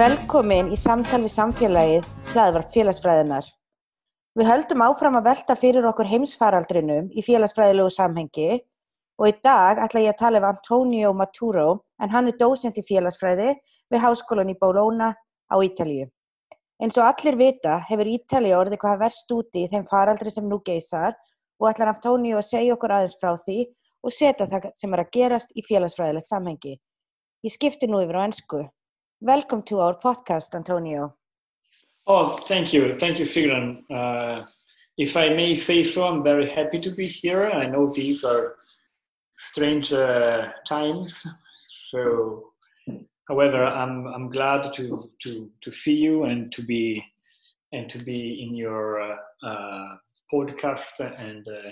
Velkomin í samtal við samfélagið hlaðvarp félagsfræðinar. Við höldum áfram að velta fyrir okkur heimsfaraldrinum í félagsfræðilegu samhengi og í dag ætla ég að tala um Antonio Maturo en hann er dósent í félagsfræði við Háskólan í Bologna á Ítalíu. Eins og allir vita hefur Ítalíu orðið hvað verst úti í þeim faraldri sem nú geysar og ætlar Antonio að segja okkur aðeins frá því og setja það sem er að gerast í félagsfræðilegt samhengi. Ég skipti nú yfir á ennsku. Welcome to our podcast, Antonio. Oh, thank you. Thank you, Sigrun. Uh, if I may say so, I'm very happy to be here. I know these are strange uh, times. So, however, I'm, I'm glad to, to, to see you and to be, and to be in your uh, uh podcast and uh,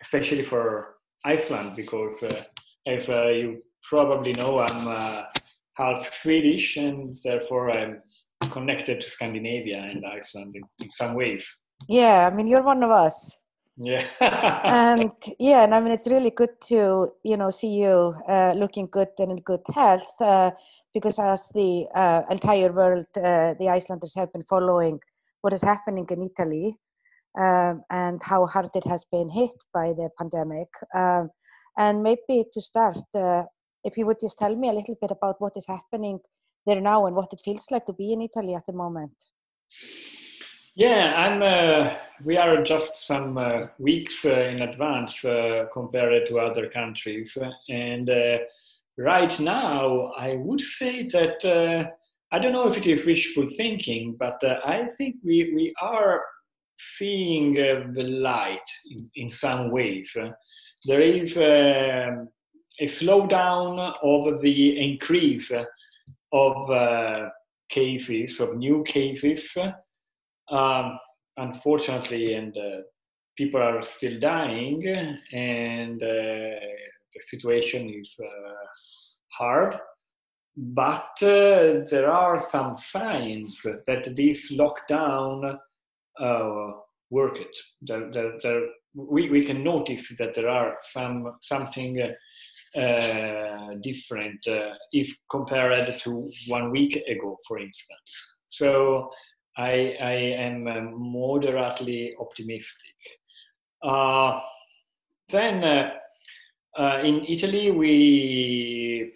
especially for Iceland because uh, as you probably know, I'm half Swedish, and therefore I'm connected to Scandinavia and Iceland in, in some ways. Yeah, I mean, you're one of us. Yeah. and yeah, and I mean, it's really good to you know see you uh, looking good and in good health uh, because as the uh, entire world, uh, the Icelanders have been following what is happening in Italy um, and how hard it has been hit by the pandemic. Um, and maybe to start, uh, if you would just tell me a little bit about what is happening there now and what it feels like to be in Italy at the moment. Yeah, I'm. Uh, we are just some uh, weeks uh, in advance uh, compared to other countries, and uh, right now I would say that uh, I don't know if it is wishful thinking, but I think we we are seeing the light in, in some ways. there is um, a slowdown of the increase of uh, cases, of new cases. Um, unfortunately, and uh, people are still dying, and uh, the situation is uh, hard. But uh, there are some signs that this lockdown uh, worked. There, there, there, we, we can notice that there are some something uh, different uh, if compared to one week ago, for instance. So I, I am uh, moderately optimistic. Uh, then uh, uh, in Italy, we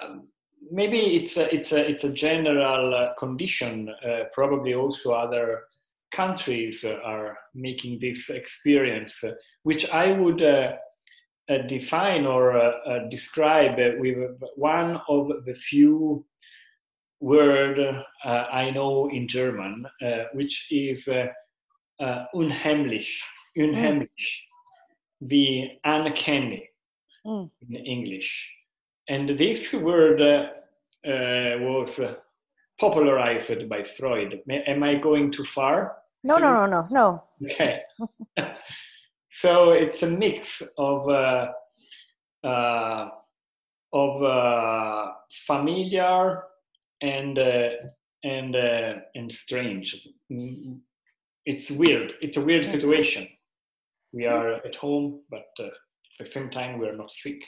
um, maybe it's a, it's a, it's a general condition. probably also other countries are making this experience, which I would define or uh, uh, describe with one of the few word I know in German, which is unheimlich, unheimlich, mm. the uncanny mm. in English. And this word was popularized by Freud. Am I going too far? No, no, no, no, no. Okay. So it's a mix of uh, uh, of uh, familiar and uh, and uh, and strange. It's weird. It's a weird situation. We are at home, but uh, at the same time, we are not sick.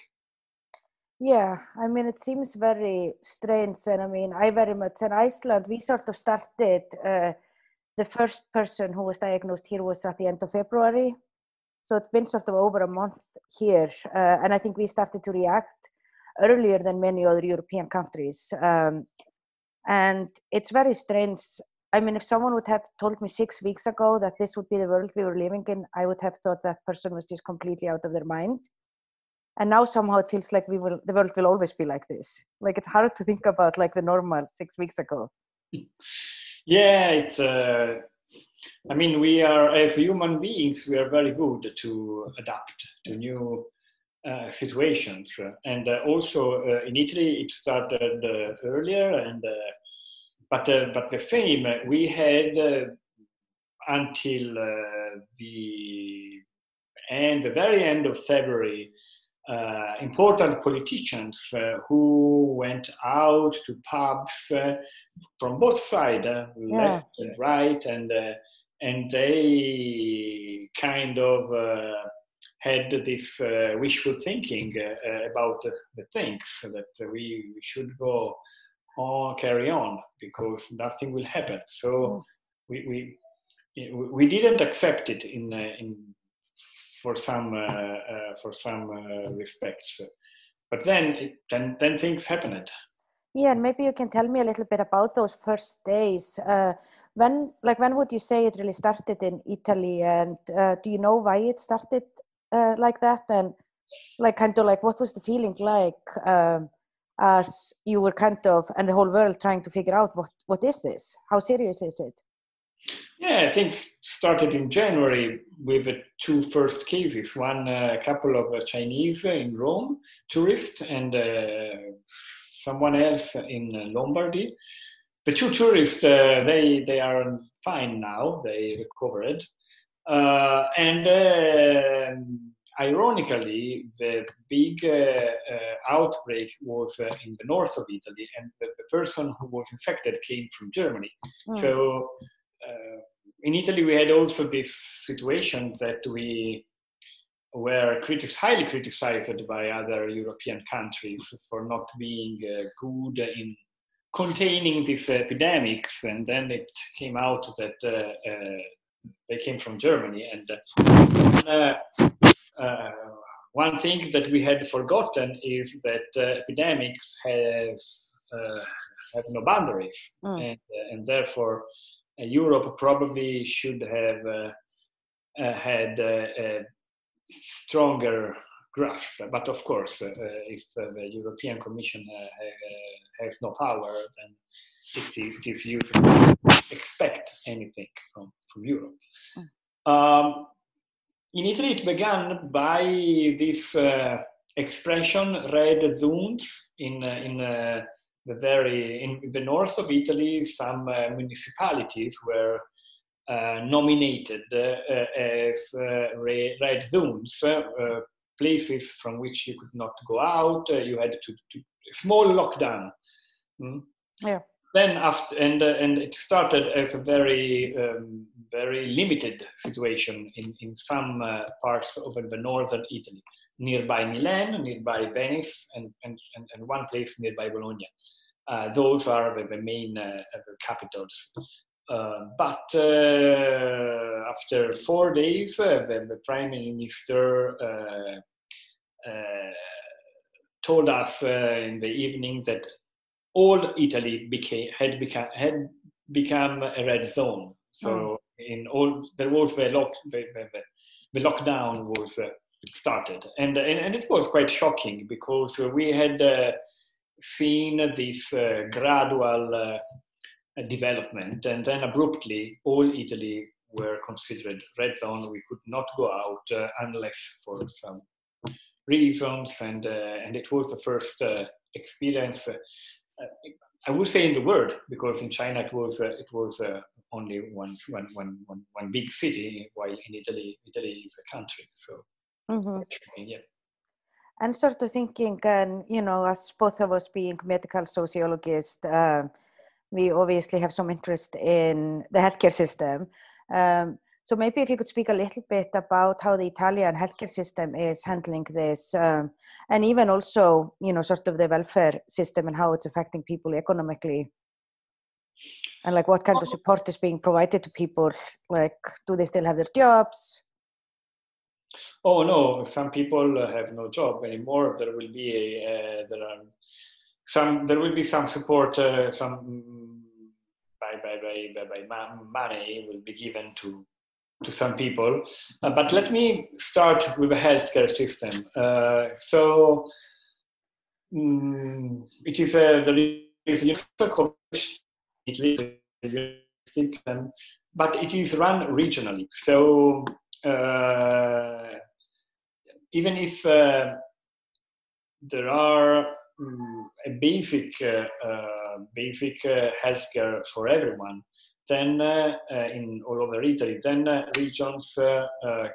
Yeah, I mean, it seems very strange. And I mean, I very much in Iceland, we sort of started. the first person who was diagnosed here was at the end of February so it's been sort of over a month here, uh, and I think we started to react earlier than many other European countries. Um, and it's very strange. I mean, if someone would have told me six weeks ago that this would be the world we were living in, I would have thought that person was just completely out of their mind. and now somehow it feels like we will the world will always be like this like it's hard to think about like the normal six weeks ago yeah it's uh i mean we are as human beings we are very good to adapt to new uh, situations. And uh, also uh, in italy it started uh, earlier and uh, but uh, but the same we had until the end the very end of february uh, important politicians uh, who went out to pubs uh, from both sides, uh, yeah. left and right, and uh, and they kind of uh, had this wishful thinking about the things that we, we should go on, carry on because nothing will happen. So mm. we, we we didn't accept it in in for some uh, uh, for some uh, respects. But then then then things happened. Yeah, and maybe you can tell me a little bit about those first days. when like when would you say it really started in Italy, and do you know why it started like that? And like kind of like what was the feeling like? Um, as you were kind of and the whole world trying to figure out what what is this how serious is it yeah, I think started in January with the two first cases. One, a uh, couple of uh, Chinese in Rome, tourists, and uh, someone else in Lombardy. The two tourists, uh, they they are fine now. They recovered, uh, and ironically, the big outbreak was in the north of Italy, and the, the, person who was infected came from Germany. Mm. So uh, in Italy, we had also this situation that we were critic- highly criticized by other European countries for not being uh, good in containing these epidemics. And then it came out that uh, uh, they came from Germany. And uh, uh, one thing that we had forgotten is that epidemics has, have no boundaries. Mm. And, and therefore, Europe probably should have uh, uh, had a stronger grasp. But of course, uh, if the European Commission has no power, then it's, it is useful to expect anything from, from Europe. Mm. Um, in Italy, it began by this uh, expression red zones in, uh, in uh, the very in the north of Italy, some uh, municipalities were uh, nominated uh, as uh, red zones, uh, places from which you could not go out. you had to, to small lockdown. Mm. Yeah. Then after and and it started as a very um, very limited situation in in some parts of the northern Italy nearby Milan, nearby Venice, and, and, and, and one place nearby Bologna. Uh, those are the, the main uh, capitals. Uh, but uh, after four days, uh, the, the, prime minister told us in the evening that all Italy became had become had become a red zone. So mm. in all there was the lock the, the, the lockdown was started, and, and and it was quite shocking because we had seen this uh, gradual uh, development, and then abruptly, all Italy were considered red zone. We could not go out uh, unless for some reasons, and and it was the first experience. I would say in the world, because in China it was it was only one, one, one, one, one big city, while in Italy, Italy is a country. So, mm-hmm. yeah and sort of thinking, and you know, as both of us being medical sociologists, uh, we obviously have some interest in the healthcare system. Um, so maybe if you could speak a little bit about how the Italian healthcare system is handling this, um, and even also, you know, sort of the welfare system and how it's affecting people economically, and like what kind of support is being provided to people. Like, do they still have their jobs? Oh no, some people have no job anymore. There will be a, uh, there are some there will be some support, uh, some by by by by, by money will be given to to some people. Uh, but let me start with the healthcare system. Uh, so um, it is a, there is a is um, but it is run regionally. So uh, even if uh, there are um, a basic uh, uh, basic healthcare for everyone, then uh, uh, in all over Italy, then uh, regions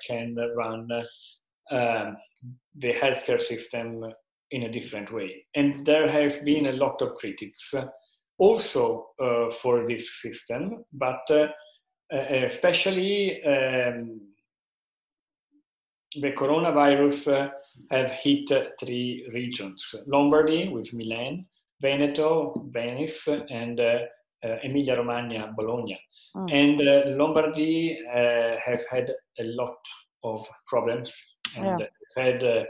can run um, the healthcare system in a different way. And there has been a lot of critics also for this system, but especially um, the coronavirus have hit three regions Lombardy with Milan, Veneto, Venice, and uh, uh, Emilia Romagna, Bologna. Mm. And uh, Lombardy uh, has had a lot of problems and yeah. had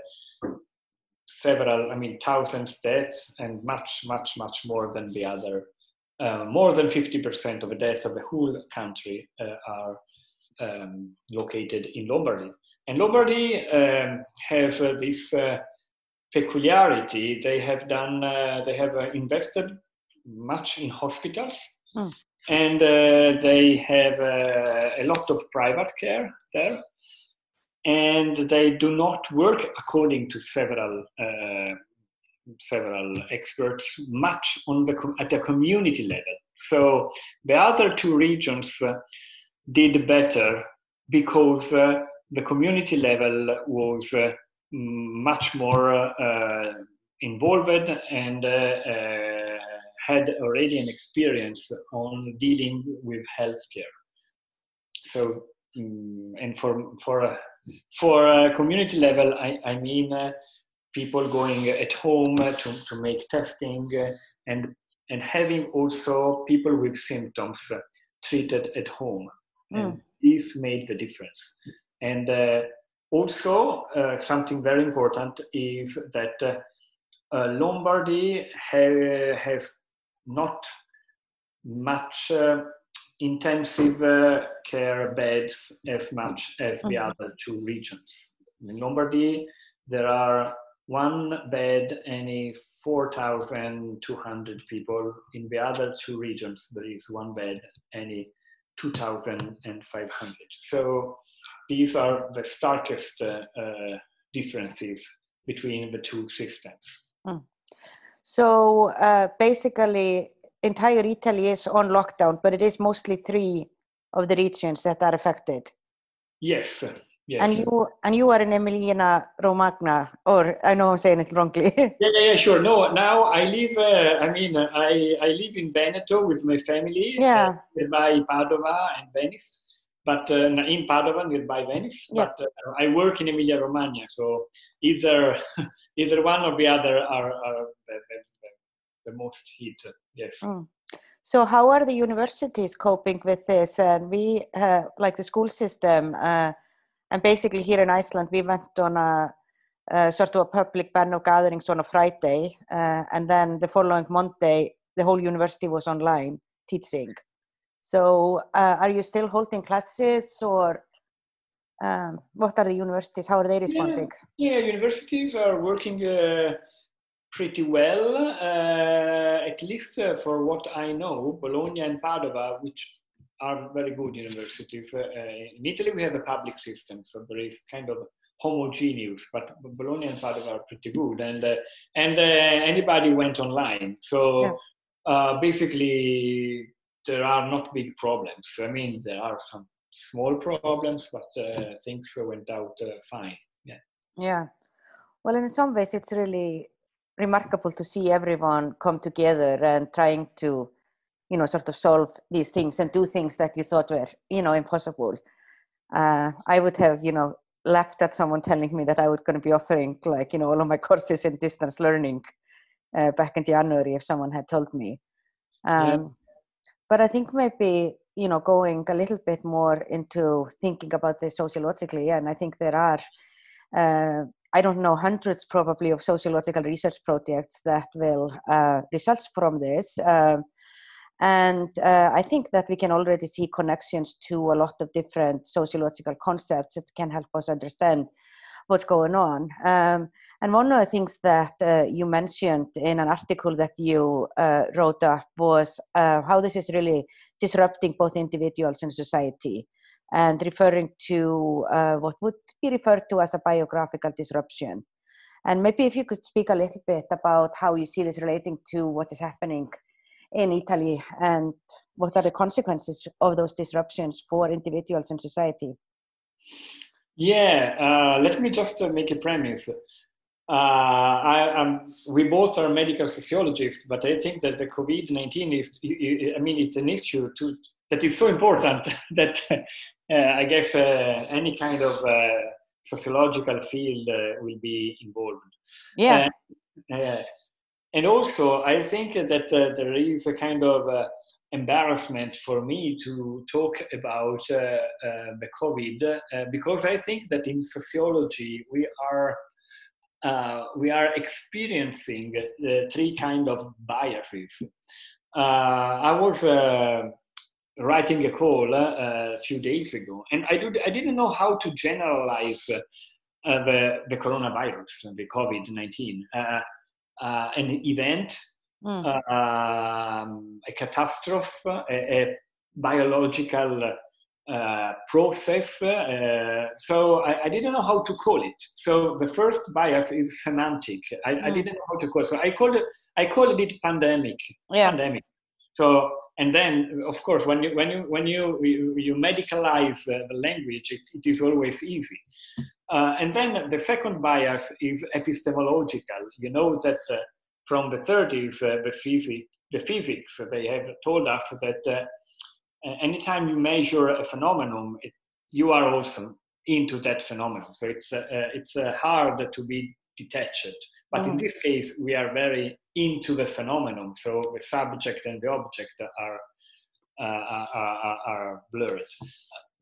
several, I mean, thousands deaths and much, much, much more than the other. Uh, more than 50% of the deaths of the whole country uh, are um, located in Lombardy. And Lombardy um, has uh, this peculiarity. They have done, they have invested much in hospitals. Mm. And uh, they have uh, a lot of private care there. And they do not work according to several uh, several experts much on the at the community level. So the other two regions uh, did better because uh, the community level was uh, much more uh, involved and had already an experience on dealing with healthcare. So, um, and for for uh, for a community level, I, I mean uh, people going at home to, to make testing uh, and and having also people with symptoms uh, treated at home, mm. and this made the difference. And uh, also, uh, something very important is that Lombardy ha- has not much uh, intensive uh, care beds as much as the mm-hmm. other two regions. In Lombardy, there are one bed any 4,200 people. In the other two regions, there is one bed any 2,500. So these are the starkest uh, uh, differences between the two systems. Mm. So uh, basically, entire Italy is on lockdown, but it is mostly three of the regions that are affected. Yes. Yes. And you and you are in Emilia Romagna, or I know I'm saying it wrongly. yeah, yeah, yeah, sure. No, now I live. Uh, I mean, I I live in Veneto with my family. Yeah. Uh, nearby Padova and Venice, but uh, in Padova, nearby Venice. Yeah. But uh, I work in Emilia Romagna, so either either one or the other are, are the, the, the most hit. Yes. Mm. So, how are the universities coping with this? And we, uh, like the school system, uh, and basically here in Iceland, we went on a, a sort of a public ban of gatherings on a Friday, uh, and then the following Monday, the whole university was online teaching. So, uh, are you still holding classes, or um, what are the universities? How are they responding? Yeah, yeah universities are working uh, pretty well, uh, at least uh, for what I know. Bologna and Padova, which are very good universities. Uh, in Italy, we have a public system, so there is kind of homogeneous, but Bologna and Padova are pretty good, and uh, and uh, anybody went online. So yeah. Uh, basically, there are not big problems. I mean, there are some small problems, but uh, things went out uh, fine. Yeah. Yeah. Well, in some ways, it's really remarkable to see everyone come together and trying to, you know, sort of solve these things and do things that you thought were, you know, impossible. Uh, I would have, you know, laughed at someone telling me that I was going to be offering, like, you know, all of my courses in distance learning uh, back in January if someone had told me. Um, yeah. But I think maybe you know going a little bit more into thinking about this sociologically and i think there are uh, i don't know hundreds probably of sociological research projects that will uh, result from this uh, And uh, I think that we can already see connections to a lot of different sociological concepts that can help us understand what's going on. Um, and one of the things that uh, you mentioned in an article that you uh, wrote up was uh, how this is really disrupting both individuals and society, and referring to uh, what would be referred to as a biographical disruption. And maybe if you could speak a little bit about how you see this relating to what is happening in Italy and what are the consequences of those disruptions for individuals and society? Yeah, uh, let me just uh, make a premise. Uh, I, we both are medical sociologists, but I think that the COVID 19 is, I mean, it's an issue to, that is so important that uh, I guess uh, any kind of uh, sociological field will be involved. Yeah and also I think that uh, there is a kind of uh, embarrassment for me to talk about uh, uh the COVID uh, because I think that in sociology we are uh, we are experiencing three kind of biases. I was writing a call a few days ago, and I, do, I didn't know how to generalize the, the coronavirus, the COVID 19 uh, an event, mm. um, a catastrophe, a, a biological uh, process. Uh, so I, I, didn't know how to call it. So the first bias is semantic. I, mm. I didn't know how to call it. So I called it, I called it pandemic. Yeah. Pandemic. So and then of course when you when you when you you, you medicalize uh, the language, it, it is always easy. Uh, and then the second bias is epistemological. You know that uh, from the 30s, uh, the, physics, the physics, they have told us that uh, anytime you measure a phenomenon, it, you are also into that phenomenon. So it's, uh, it's uh, hard to be detached. But mm. in this case, we are very into the phenomenon. So the subject and the object are, are, are, are blurred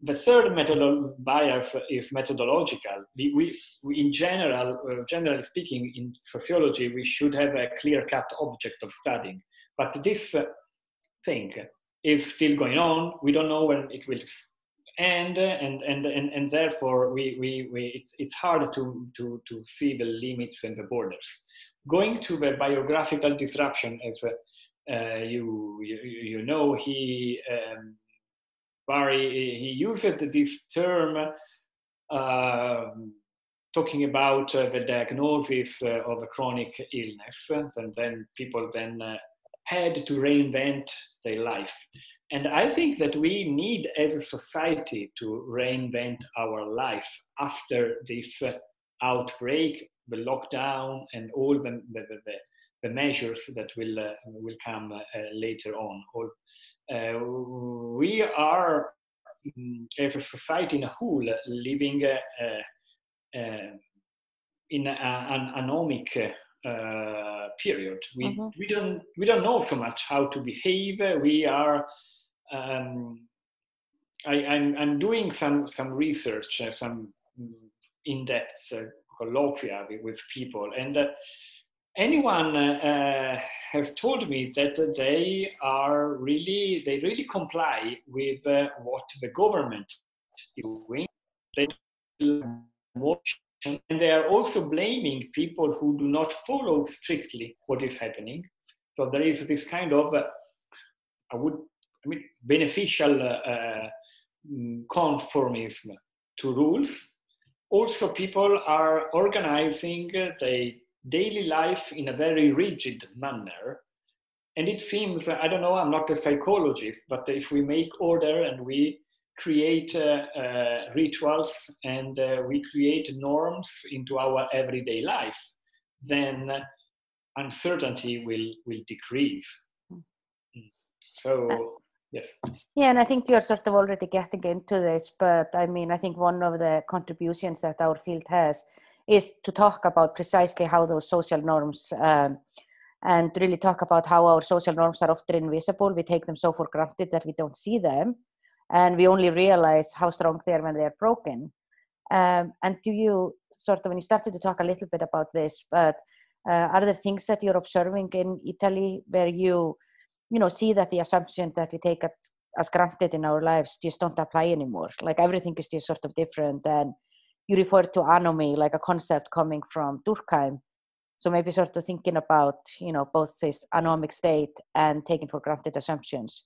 the third methodological bias is methodological. We, we, we in general, uh, generally speaking, in sociology, we should have a clear-cut object of studying. But this uh, thing is still going on. We don't know when it will end, and and and, and therefore we, we, we it's, it's hard to, to to see the limits and the borders. Going to the biographical disruption, as uh, you, you you know, he. Um, Bury, he used this term uh, talking about uh, the diagnosis uh, of a chronic illness, and then people then uh, had to reinvent their life. And I think that we need, as a society, to reinvent our life after this uh, outbreak, the lockdown, and all the, the, the, the measures that will, uh, will come later on. Uh, we are, mm, as a society in a whole, living uh, uh, in an anomic uh, period. We, mm-hmm. we, don't, we don't know so much how to behave. We are, um, I, am I'm, I'm doing some, some research, uh, some mm, in-depth uh, colloquia with, with, people, and anyone uh, has told me that they are really they really comply with uh, what the government is doing they and they are also blaming people who do not follow strictly what is happening so there is this kind of uh, i would i mean beneficial uh, uh, conformism to rules also people are organizing their daily life in a very rigid manner. And it seems, I don't know, I'm not a psychologist, but if we make order and we create uh, uh, rituals and uh, we create norms into our everyday life, then uncertainty will, will decrease. Mm. So, yes. Yeah, and I think you're sort of already getting into this, but I mean, I think one of the contributions that our field has is to talk about precisely how those social norms um, and really talk about how our social norms are often invisible. We take them so for granted that we don't see them, and we only realize how strong they are when they are broken. Um, and do you sort of, when you started to talk a little bit about this, but uh, are there things that you're observing in Italy where you you know, see that the assumptions that we take at, as granted in our lives just don't apply anymore. Like everything is just sort of different. And you refer to anomy, like a concept coming from Durkheim. So maybe sort of thinking about, you know, both this anomic state and taking for granted assumptions.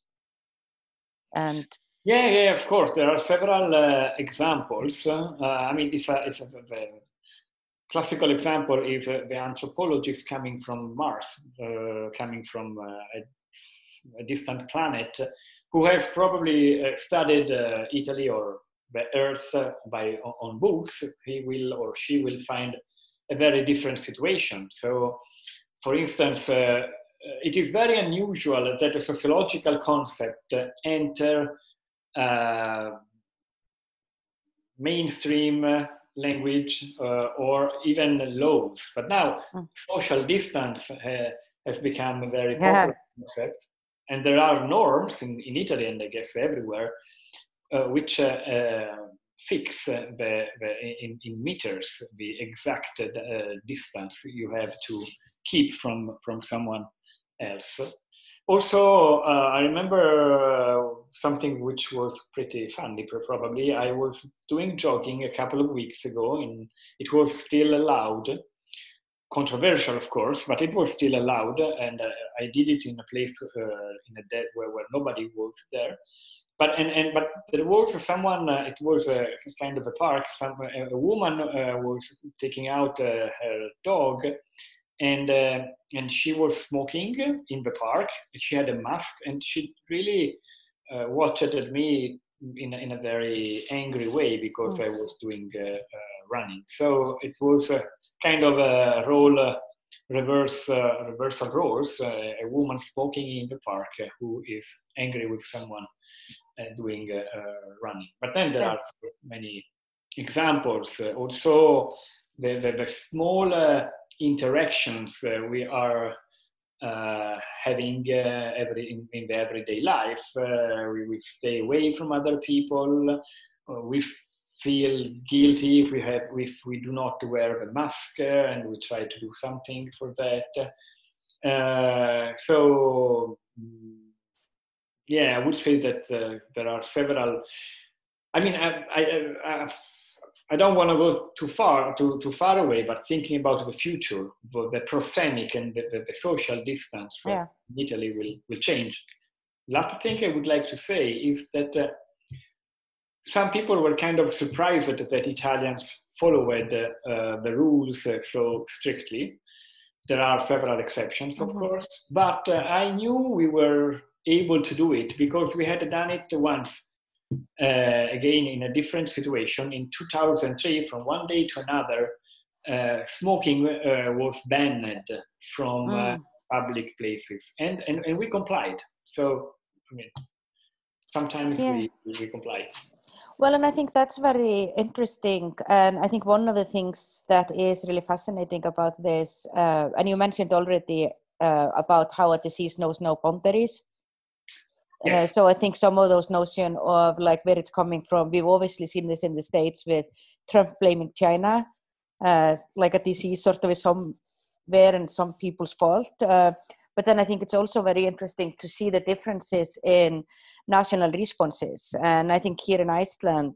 And yeah, yeah, of course. There are several uh, examples. Uh, I mean, if, uh, if the classical example is uh, the anthropologist coming from Mars, uh, coming from uh, a, a, distant planet, who has probably studied Italy or the Earth by on books. He will or she will find a very different situation. So, for instance, uh, uh, it is very unusual that a sociological concept enter uh, mainstream language uh, or even laws. But now, mm. social distance uh, has become a very popular yeah. concept, and there are norms in, in Italy and I guess everywhere uh, which fix uh, the, the in, in, meters the exact uh, distance you have to keep from from someone else. Also, uh, I remember something which was pretty funny. Probably I was doing jogging a couple of weeks ago, and it was still allowed. Controversial, of course, but it was still allowed, and uh, I did it in a place uh, in a dead where, where nobody was there but and, and but there was someone uh, it was a kind of a park some a, woman uh, was taking out uh, her dog and uh, and she was smoking in the park she had a mask and she really uh, watched at me in, in a very angry way because mm. i was doing uh, running so it was a kind of a role reverse reversal roles a woman smoking in the park who is angry with someone uh, doing uh, uh, running. But then there yeah. are many examples. also, the, the, the small interactions we are uh, having uh, every in, in, the everyday life. Uh, we, we stay away from other people. we feel guilty if we have if we do not wear the mask, and we try to do something for that. so mm, yeah, I would say that uh, there are several. I mean, I, I, I, I don't want to go too far, too, too far away, but thinking about the future, the proxemic and the, the, the social distance yeah. in Italy will, will change. Last thing I would like to say is that uh, some people were kind of surprised that Italians followed uh, the rules uh, so strictly. There are several exceptions, of mm-hmm. course, but uh, I knew we were able to do it because we had done it once uh, again in a different situation in 2003 from one day to another uh, smoking uh, was banned from mm. public places and, and and we complied so i mean sometimes yeah. we, we comply well, and I think that's very interesting. And I think one of the things that is really fascinating about this, uh, and you mentioned already uh, about how a disease knows no boundaries. Uh, yes. Uh, so I think some of those notion of like where it's coming from, we've obviously seen this in the states with Trump blaming China, uh, like a disease sort of is somewhere and some people's fault. Uh, but then I think it's also very interesting to see the differences in national responses. And I think here in Iceland,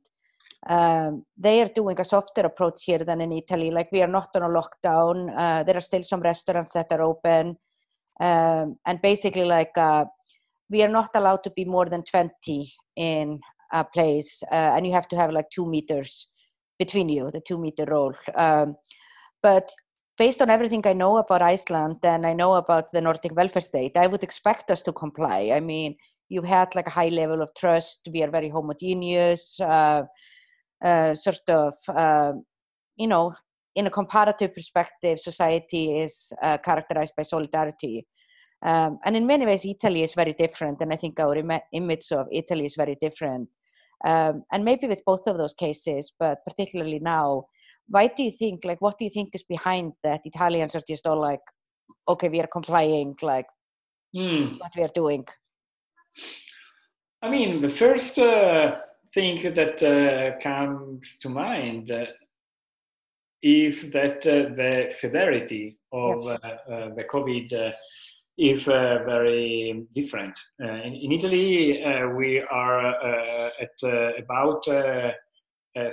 um, they are doing a softer approach here than in Italy. Like we are not on a lockdown. Uh, there are still some restaurants that are open, um, and basically like uh, we are not allowed to be more than 20 in a place uh, and you have to have like two meters between you the two meter rule. Um, but based on everything i know about iceland and i know about the nordic welfare state i would expect us to comply. I mean you had like a high level of trust. We are very homogeneous uh, uh, sort of uh, you know in a comparative perspective society is uh, characterized by solidarity um, and in many ways, Italy is very different. And I think our Im- image of Italy is very different. Um, and maybe with both of those cases, but particularly now, why do you think, like, what do you think is behind that? Italians are just all like, okay, we are complying, like, mm. what we are doing. I mean, the first uh, thing that uh, comes to mind uh, is that uh, the severity of uh, uh, the COVID is uh, very different. Uh, in, in, Italy, uh, we are uh, at about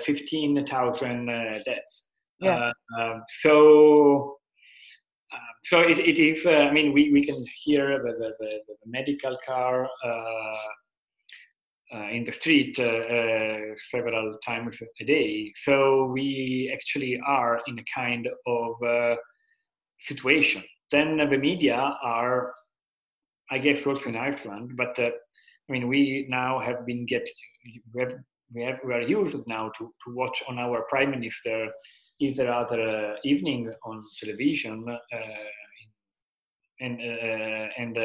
15,000 deaths. Yeah. Um, so, so it, it is. I mean, we, we can hear the, the, the, the medical car uh, in the street uh, uh, several times a day. So we actually are in a kind of situation. Then the media are, I guess, also in Iceland, but I mean, we now have been getting, we, have, we, we are used now to, to watch on our prime minister either other uh, evening on television uh, and uh, and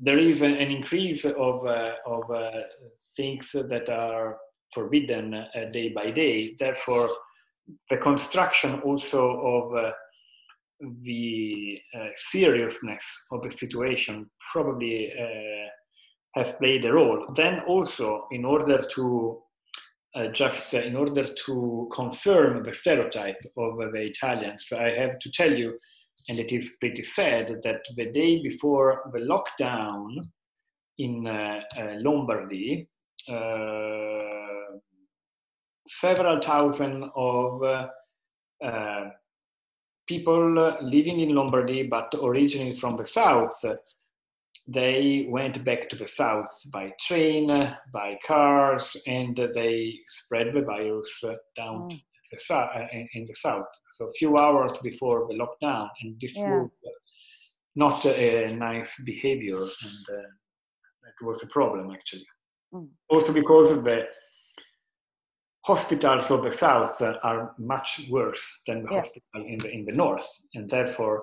there is an increase of, uh, of uh, things that are forbidden uh, day by day. Therefore, the construction also of the seriousness of the situation probably have played a role. Then also, in order to uh, just uh, in order to confirm the stereotype of uh, the Italians, I have to tell you and it is pretty sad that the day before the lockdown in uh, uh, Lombardy, uh, several thousand of uh, uh, people living in Lombardy but originally from the south, they went back to the south by train, by cars, and they spread the virus down mm the uh, in, in, the south. So a few hours before the lockdown, and this yeah. was not a nice behavior, and uh, it was a problem actually. Mm. Also because of the hospitals of the south are much worse than the yeah. hospital in the in the north, and therefore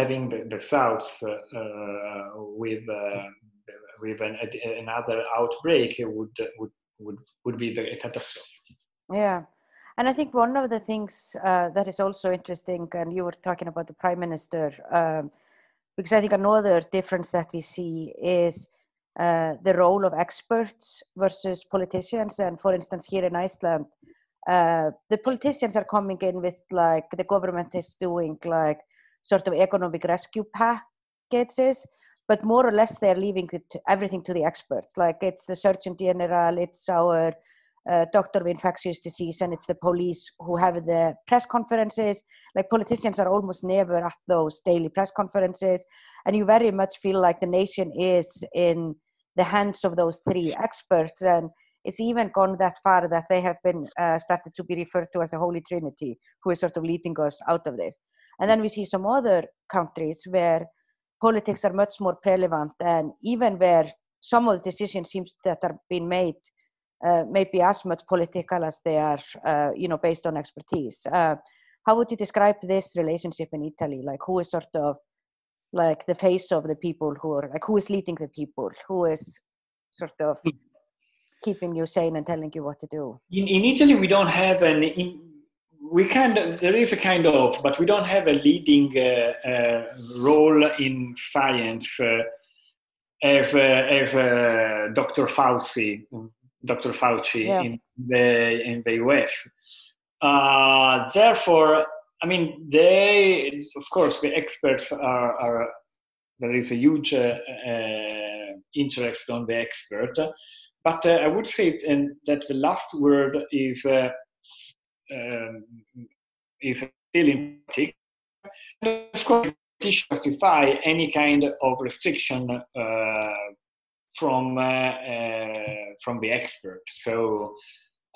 having the, the south uh, uh, with uh, with an, another outbreak would would would would be a catastrophe. Yeah. And I think one of the things uh, that is also interesting, and you were talking about the prime minister, um, because I think another difference that we see is uh, the role of experts versus politicians. And for instance, here in Iceland, uh, the politicians are coming in with like the government is doing like sort of economic rescue packages, but more or less they're leaving it, everything to the experts. Like it's the Surgeon General, it's our uh, doctor of infectious disease and it's the police who have the press conferences like politicians are almost never at those daily press conferences and you very much feel like the nation is in the hands of those three experts and it's even gone that far that they have been uh, started to be referred to as the holy trinity who is sort of leading us out of this and then we see some other countries where politics are much more relevant and even where some of the decisions seems that are being made uh, maybe as much political as they are, uh, you know, based on expertise. Uh, how would you describe this relationship in Italy? Like, who is sort of like the face of the people who are like, who is leading the people? Who is sort of hmm. keeping you sane and telling you what to do? In, in Italy, we don't have an. In, we kind of there is a kind of, but we don't have a leading uh, uh, role in science uh, as as Dr. Fauci Dr. Fauci yeah. in the in the US. Uh, therefore, I mean, they of course the experts are, are there is a huge uh, uh, interest on the expert, but uh, I would say and that the last word is uh, um, is still in politics. Of course, justify any kind of restriction uh, from uh, uh, from the expert. So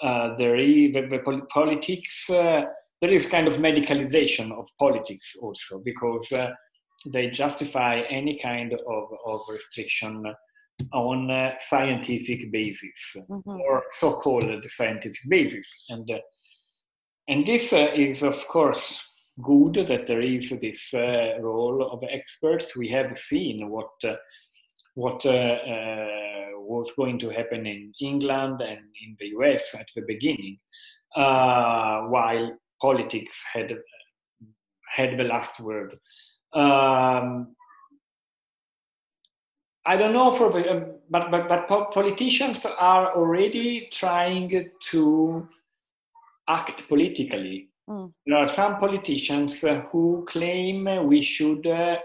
uh, there is the, the politics. There is kind of medicalization of politics also because they justify any kind of, of restriction on uh, scientific basis mm-hmm. or so-called scientific basis and uh, and this uh, is of course good that there is this role of experts we have seen what what uh, uh, was going to happen in England and in the US at the beginning, uh, while politics had had the last word. Um, I don't know for the, but but but politicians are already trying to act politically. Mm. There are some politicians who claim we should uh,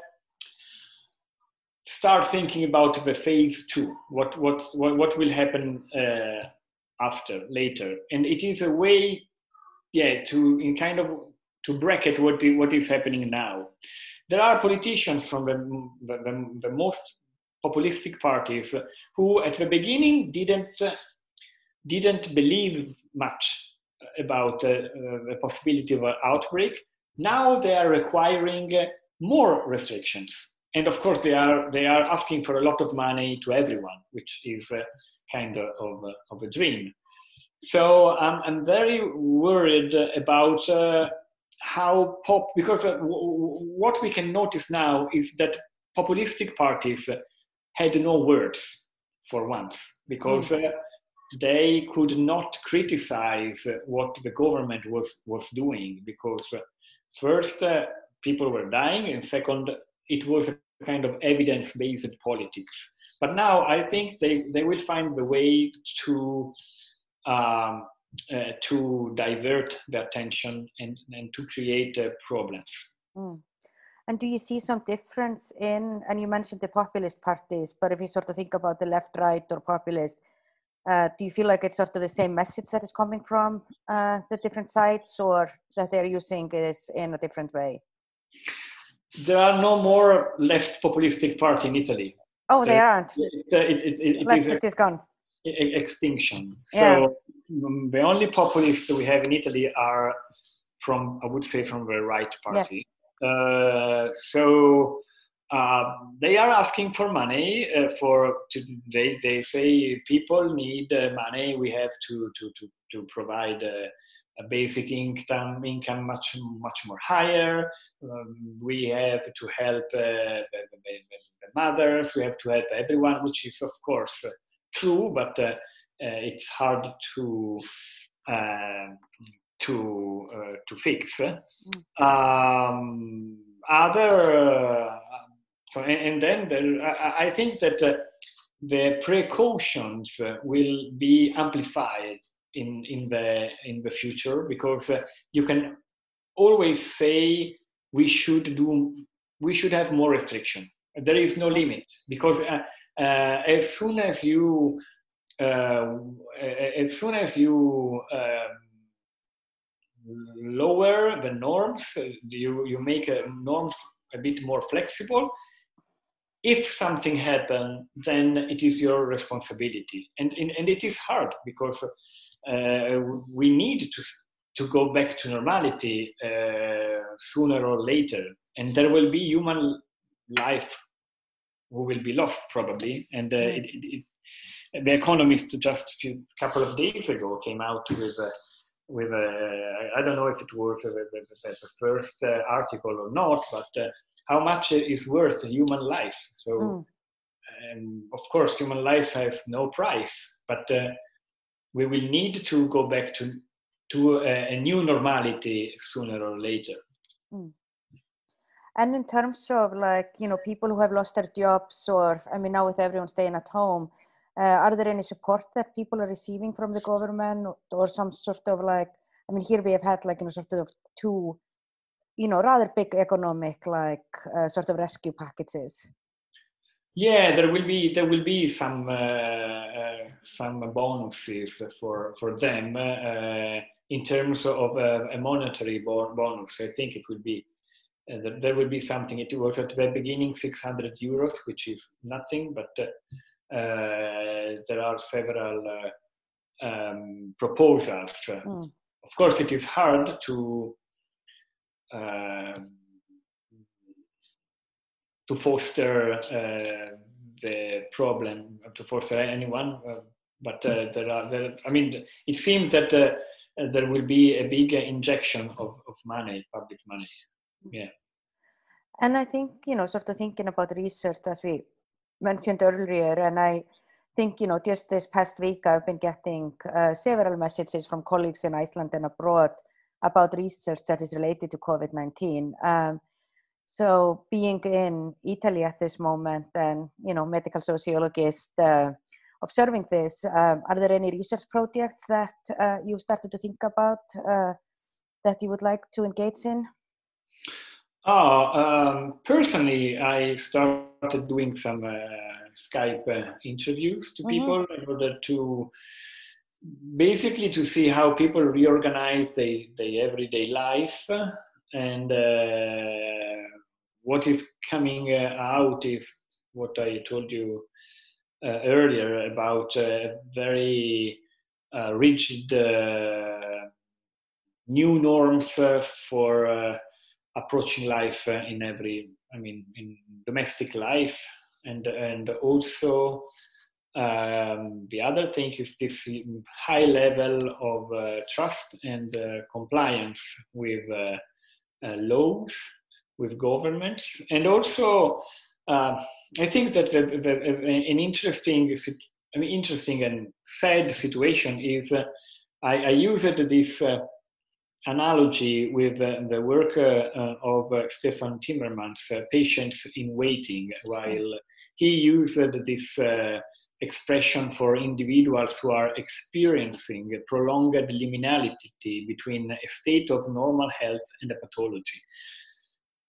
start thinking about the phase two. What what what, what will happen uh, after later? And it is a way, yeah, to in kind of to bracket what what is happening now. There are politicians from the, the, the most populistic parties who, at the beginning, didn't didn't believe much about uh, uh, the possibility of an outbreak. Now they are requiring more restrictions, and of course they are they are asking for a lot of money to everyone, which is a kind of of, of a dream. So um, I'm very worried about uh, how pop because uh, w- what we can notice now is that populistic parties had no words for once because mm. uh, they could not criticize what the government was was doing because uh, first uh, people were dying and second it was a kind of evidence based politics but now i think they they will find the way to um, uh, to divert the attention and, and to create uh, problems. Mm. And do you see some difference in, and you mentioned the populist parties, but if you sort of think about the left, right, or populist, uh, do you feel like it's sort of the same message that is coming from uh, the different sides, or that they're using this in a different way? There are no more left populistic party in Italy. Oh, they aren't. It's a, it, it, it, Leftist is, is gone. Extinction. Yeah. So the only populists we have in Italy are from, I would say, from the right party. Yeah. Uh, so uh, they are asking for money uh, for to, they, they say people need uh, money we have to to to, to provide uh, a basic income income much much more higher um, we have to help uh, the, the, the, mothers we have to help everyone which is of course true but it's hard to to to fix mm. um, other so, and, and then there, I, I, think that uh, the precautions uh, will be amplified in, in, the, in the future because uh, you can always say we should do we should have more restriction there is no limit because uh, uh, as soon as you uh, as soon as you um, lower the norms you you make a norms a bit more flexible if something happens, then it is your responsibility. And, and, and it is hard because uh, we need to, to go back to normality uh, sooner or later. And there will be human life who will be lost probably. And uh, it, it, it, the Economist just a few couple of days ago came out with a, with a, I don't know if it was the, the, the first uh, article or not, but uh, how much is worth a human life. So, mm. and of course, human life has no price, but uh, we will need to go back to to a, a new normality sooner or later. Mm. And in terms of like you know people who have lost their jobs, or I mean now with everyone staying at home, uh, are there any support that people are receiving from the government, or some sort of like I mean here we have had like you know sort of two you know, rather big economic like uh, sort of rescue packages? Yeah, there will be there will be some uh, uh, some bonuses for for them uh, in terms of uh, a monetary bonus. I think it will be uh, there will be something. It was at the beginning 600 euros, which is nothing, but there are several um, proposals. Mm. Of course, it is hard to um, to foster uh, the problem, to foster anyone. Uh, but uh, there are, there, I mean, it seems that there will be a big injection of, of money, public money. Yeah. And I think, you know, sort of thinking about research as we mentioned earlier, and I think, you know, just this past week I've been getting uh, several messages from colleagues in Iceland and abroad about research that is related to COVID-19. Um, so being in Italy at this moment and, you know, medical sociologist uh, observing this, um, are there any research projects that uh, you started to think about uh, that you would like to engage in? Oh, um, personally, I started doing some uh, Skype uh, interviews to mm-hmm. people in order to basically to see how people reorganize their, their everyday life and uh, what is coming uh, out is what I told you uh, earlier about uh, very uh, rigid new norms for approaching life in every, I mean, in domestic life, and and also um, the other thing is this high level of uh, trust and uh, compliance with uh, laws, with governments, and also I think that the, the, an interesting, interesting and sad situation is I, I used this analogy with uh, the work uh, of uh, Stefan Timmermans, Patients in Waiting, while he used this expression for individuals who are experiencing a prolonged liminality between a state of normal health and a pathology.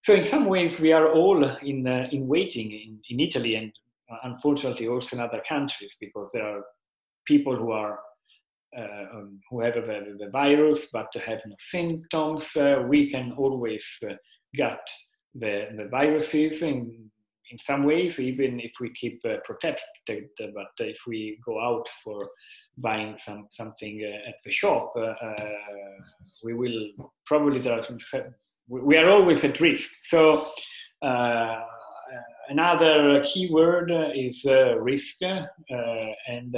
So in some ways, we are all in, uh, in waiting in, in Italy and uh, unfortunately also in other countries because there are people who are uh, who have the, the, virus but have no symptoms. Uh, we can always uh, get the, the viruses in in some ways, even if we keep uh, protected, but if we go out for buying some something uh, at the shop, uh, we will probably we are always at risk. So another key word is risk, and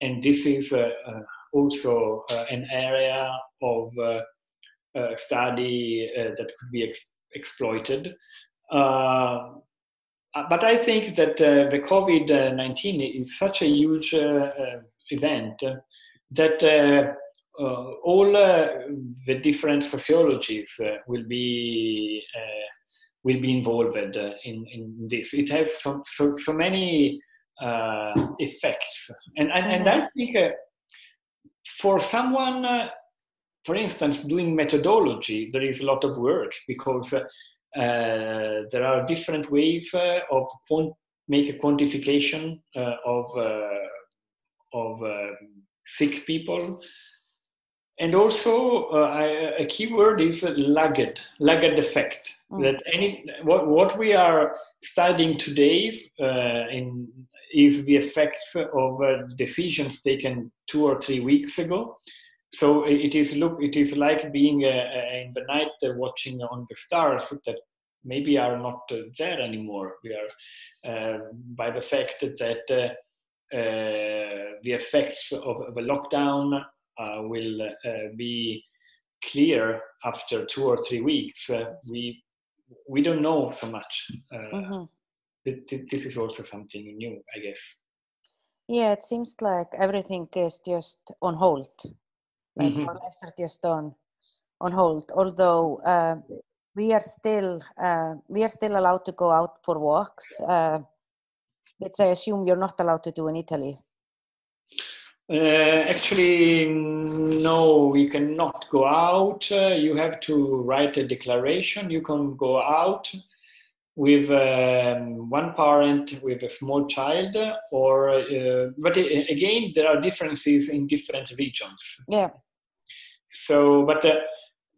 and this is uh, uh, also uh, an area of study that could be ex- exploited. Uh, uh, but I think that uh, the COVID 19 is such a huge uh, event that all the different sociologies will be will be involved in, in this. It has so, so, so many uh, effects. And, and, and I think uh, for someone, uh, for instance, doing methodology, there is a lot of work because uh, there are different ways uh, of quant- make a quantification uh, of of sick people and also uh, key word is lagged lagged effect mm. that any what, what we are studying today uh, in is the effects of uh, decisions taken two or three weeks ago. So it is look it is like being uh, uh, in the night uh, watching on the stars that maybe are not there anymore. We are by the fact that the effects of the lockdown will be clear after two or three weeks. We we don't know so much mm-hmm. This is also something new i guess yeah it seems like everything is just on hold like mm-hmm. our lives are just on on hold. Although uh, we are still uh, we are still allowed to go out for walks, uh, which I assume you're not allowed to do in Italy. Uh, actually, no, you cannot go out. Uh, you have to write a declaration. You can go out with um, one parent with a small child, or uh, but again, there are differences in different regions. Yeah. So, but uh,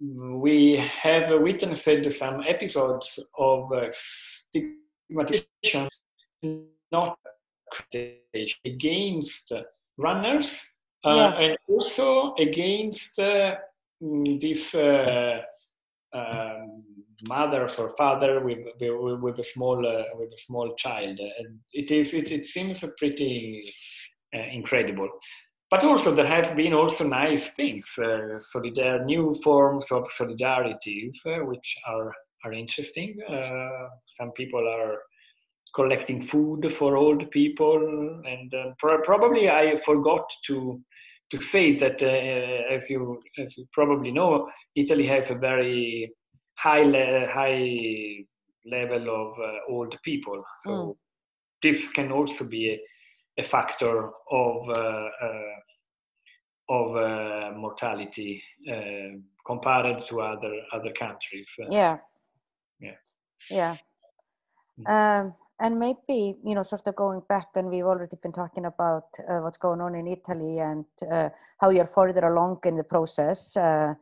we have witnessed some episodes of uh, stigmatization, not against runners, uh, yeah. and also against uh, this uh, um, mothers or father with with, with a small uh, with a small child. And it is it, it seems pretty incredible but also there have been also nice things. Uh, so there are new forms of solidarities uh, which are are interesting. Uh, some people are collecting food for old people, and uh, pro- probably I forgot to to say that uh, as you as you probably know, Italy has a very high le- high level of uh, old people. So mm. this can also be a a factor of uh, uh, of uh, mortality compared to other other countries. Yeah, Yeah. Yeah. Um, and maybe you know sort of going back and we've already been talking about uh, what's going on in italy and uh, how you're further along in the process uh,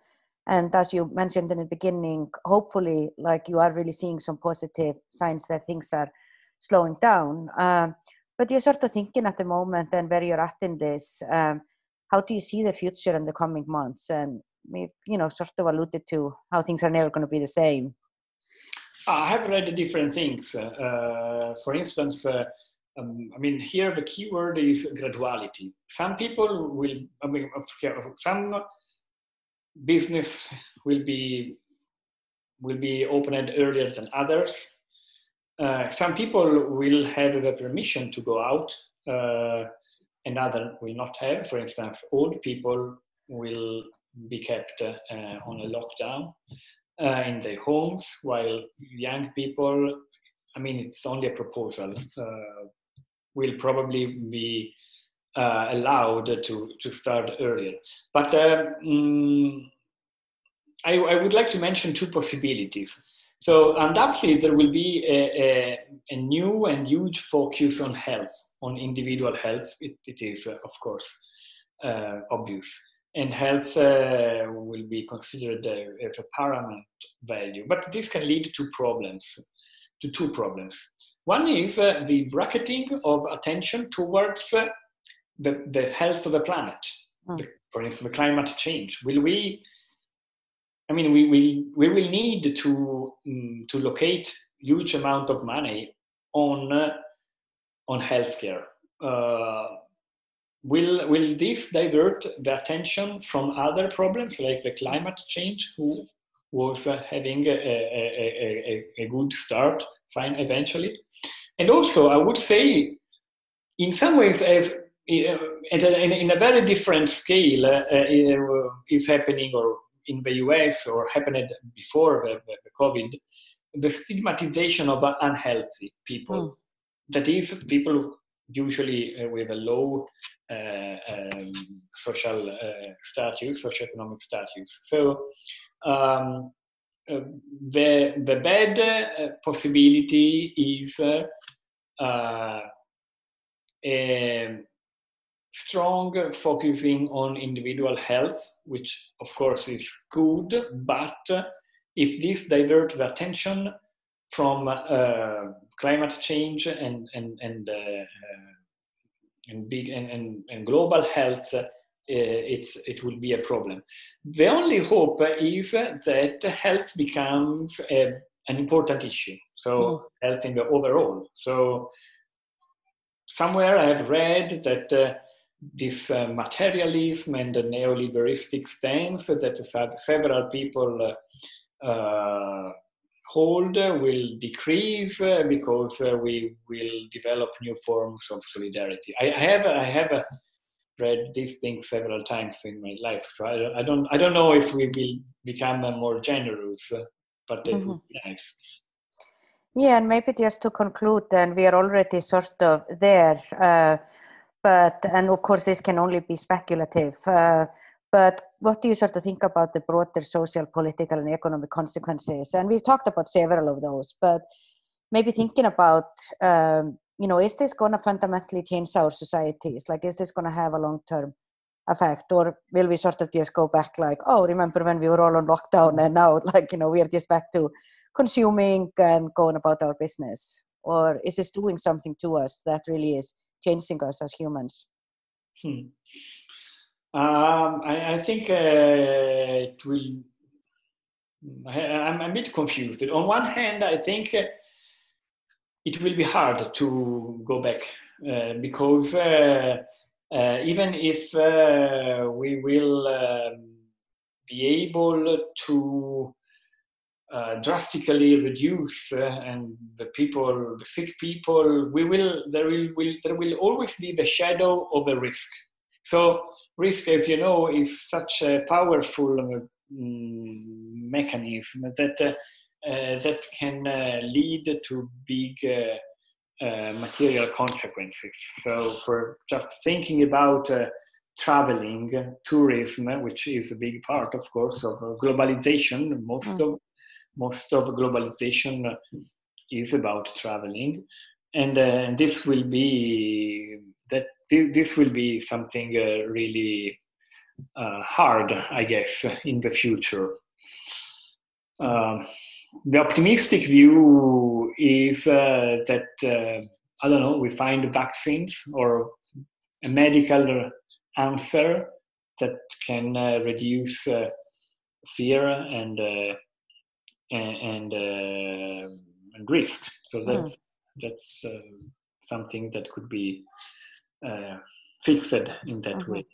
and as you mentioned in the beginning hopefully like you are really seeing some positive signs that things are slowing down um, but you're sort of thinking at the moment and where you're at in this um, how do you see the future in the coming months and you know sort of alluded to how things are never going to be the same I have read different things. Uh, for instance, uh, um, I mean, here the keyword is graduality. Some people will, I mean, some business will be will be opened earlier than others. Uh, some people will have the permission to go out, uh, and others will not have. For instance, old people will be kept uh, on a lockdown uh, in their homes, while young people, I mean, it's only a proposal, uh, will probably be uh, allowed to, to start earlier. But um, I, I, would like to mention two possibilities. So undoubtedly, there will be a, a, a new and huge focus on health, on individual health. it, it is, uh, of course, uh, obvious and health uh, will be considered uh, as a paramount value. But this can lead to problems, to two problems. One is uh, the bracketing of attention towards uh, the, the health of the planet, mm. for instance, the climate change. Will we, I mean, we, we, we will need to, um, to locate huge amount of money on, uh, on healthcare. Uh, will will this divert the attention from other problems like the climate change who was uh, having a, a, a, a, good start fine eventually and also i would say in some ways as uh, in, in a very different scale uh, uh, is happening or in the us or happened before the, the covid the stigmatization of unhealthy people mm. that is people usually uh, with a low uh, um, social uh, status, socioeconomic status. So um, the, the bad possibility is a strong focusing on individual health, which of course is good, but if this diverts the attention from uh, climate change and and and uh, uh, and big and, and, and global health, uh, it's it will be a problem. The only hope is that health becomes a, an important issue. So mm. health in the overall. So somewhere I have read that uh, this uh, materialism and the neoliberalistic stance that several people uh, hold will decrease uh, because uh, we will develop new forms of solidarity. I, I have I have uh, read these things several times in my life, so I, I don't I don't know if we will become more generous, but it mm-hmm. would be nice. Yeah, and maybe just to conclude, then we are already sort of there, uh, but and of course this can only be speculative. Uh, but what do you sort of think about the broader social, political, and economic consequences? And we've talked about several of those, but maybe thinking about, um, you know, is this going to fundamentally change our societies? Like, is this going to have a long term effect? Or will we sort of just go back, like, oh, remember when we were all on lockdown and now, like, you know, we are just back to consuming and going about our business? Or is this doing something to us that really is changing us as humans? Hmm. Um, I, I, think uh, it will. I, am a bit confused. On one hand, I think uh, it will be hard to go back uh, because uh, uh even if uh, we will um, be able to drastically reduce and the people, the sick people, we will there will, will there will always be the shadow of a risk. So risk, as you know, is such a powerful um, mechanism that uh, uh, that can uh, lead to big uh, uh, material consequences. So, for just thinking about uh, traveling, tourism, which is a big part, of course, of globalization, most mm. of most of globalization is about traveling, and uh, this will be that this will be something uh, really uh, hard, I guess, in the future. Um, the optimistic view is uh, that uh, I don't know we find vaccines or a medical answer that can uh, reduce fear and uh, and and risk. So hmm. that's mm. that's something that could be fixed in that mm-hmm. way.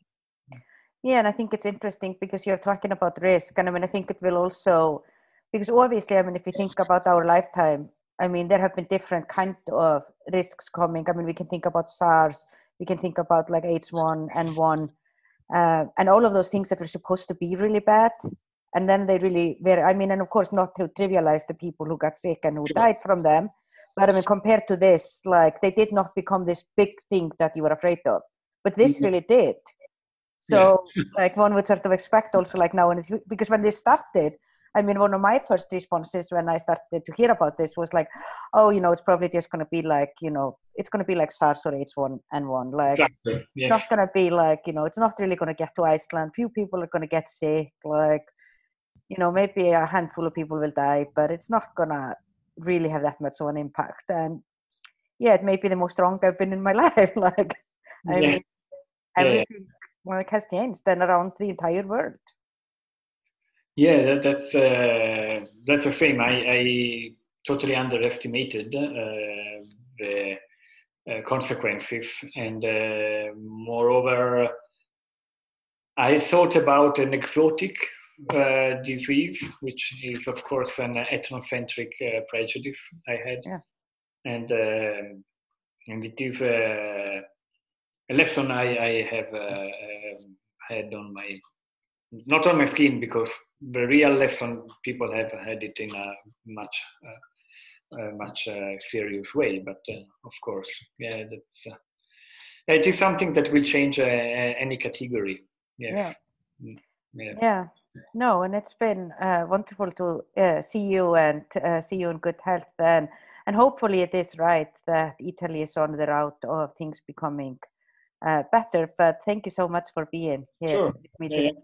Yeah, and I think it's interesting because you're talking about risk, and I mean, I think it will also because obviously, I mean, if we think about our lifetime, I mean, there have been different kind of risks coming. I mean, we can think about SARS, we can think about like H1 N1, uh, and all of those things that were supposed to be really bad, and then they really were. I mean, and of course, not to trivialize the people who got sick and who died from them, but I mean, compared to this, like they did not become this big thing that you were afraid of, but this mm-hmm. really did. So, yeah. like one would sort of expect also, like now, and because when this started, I mean, one of my first responses when I started to hear about this was like, oh, you know, it's probably just going to be like, you know, it's going to be like SARS or H1N1. Like, exactly. yes. not going to be like, you know, it's not really going to get to Iceland. Few people are going to get sick. Like, you know, maybe a handful of people will die, but it's not to really have that much of an impact. And yeah, it may be the most wrong I've been in my life. like, I yeah. mean, everything yeah. well, has changed and around the entire world. Yeah, that, that's uh, that's a shame. I, I totally underestimated uh, the uh, consequences, and uh, moreover, I thought about an exotic uh, disease, which is of course an ethnocentric uh, prejudice I had, yeah. and um, and it is a, a lesson I, I have um, had on my not on my skin because the real lesson people have had it in a much uh, uh, much uh, serious way but uh, of course yeah that's uh, it is something that will change uh, any category yes yeah. Mm, yeah. yeah no and it's been uh, wonderful to uh, see you and uh, see you in good health and and hopefully it is right that italy is on the route of things becoming better but thank you so much for being here sure. with me today.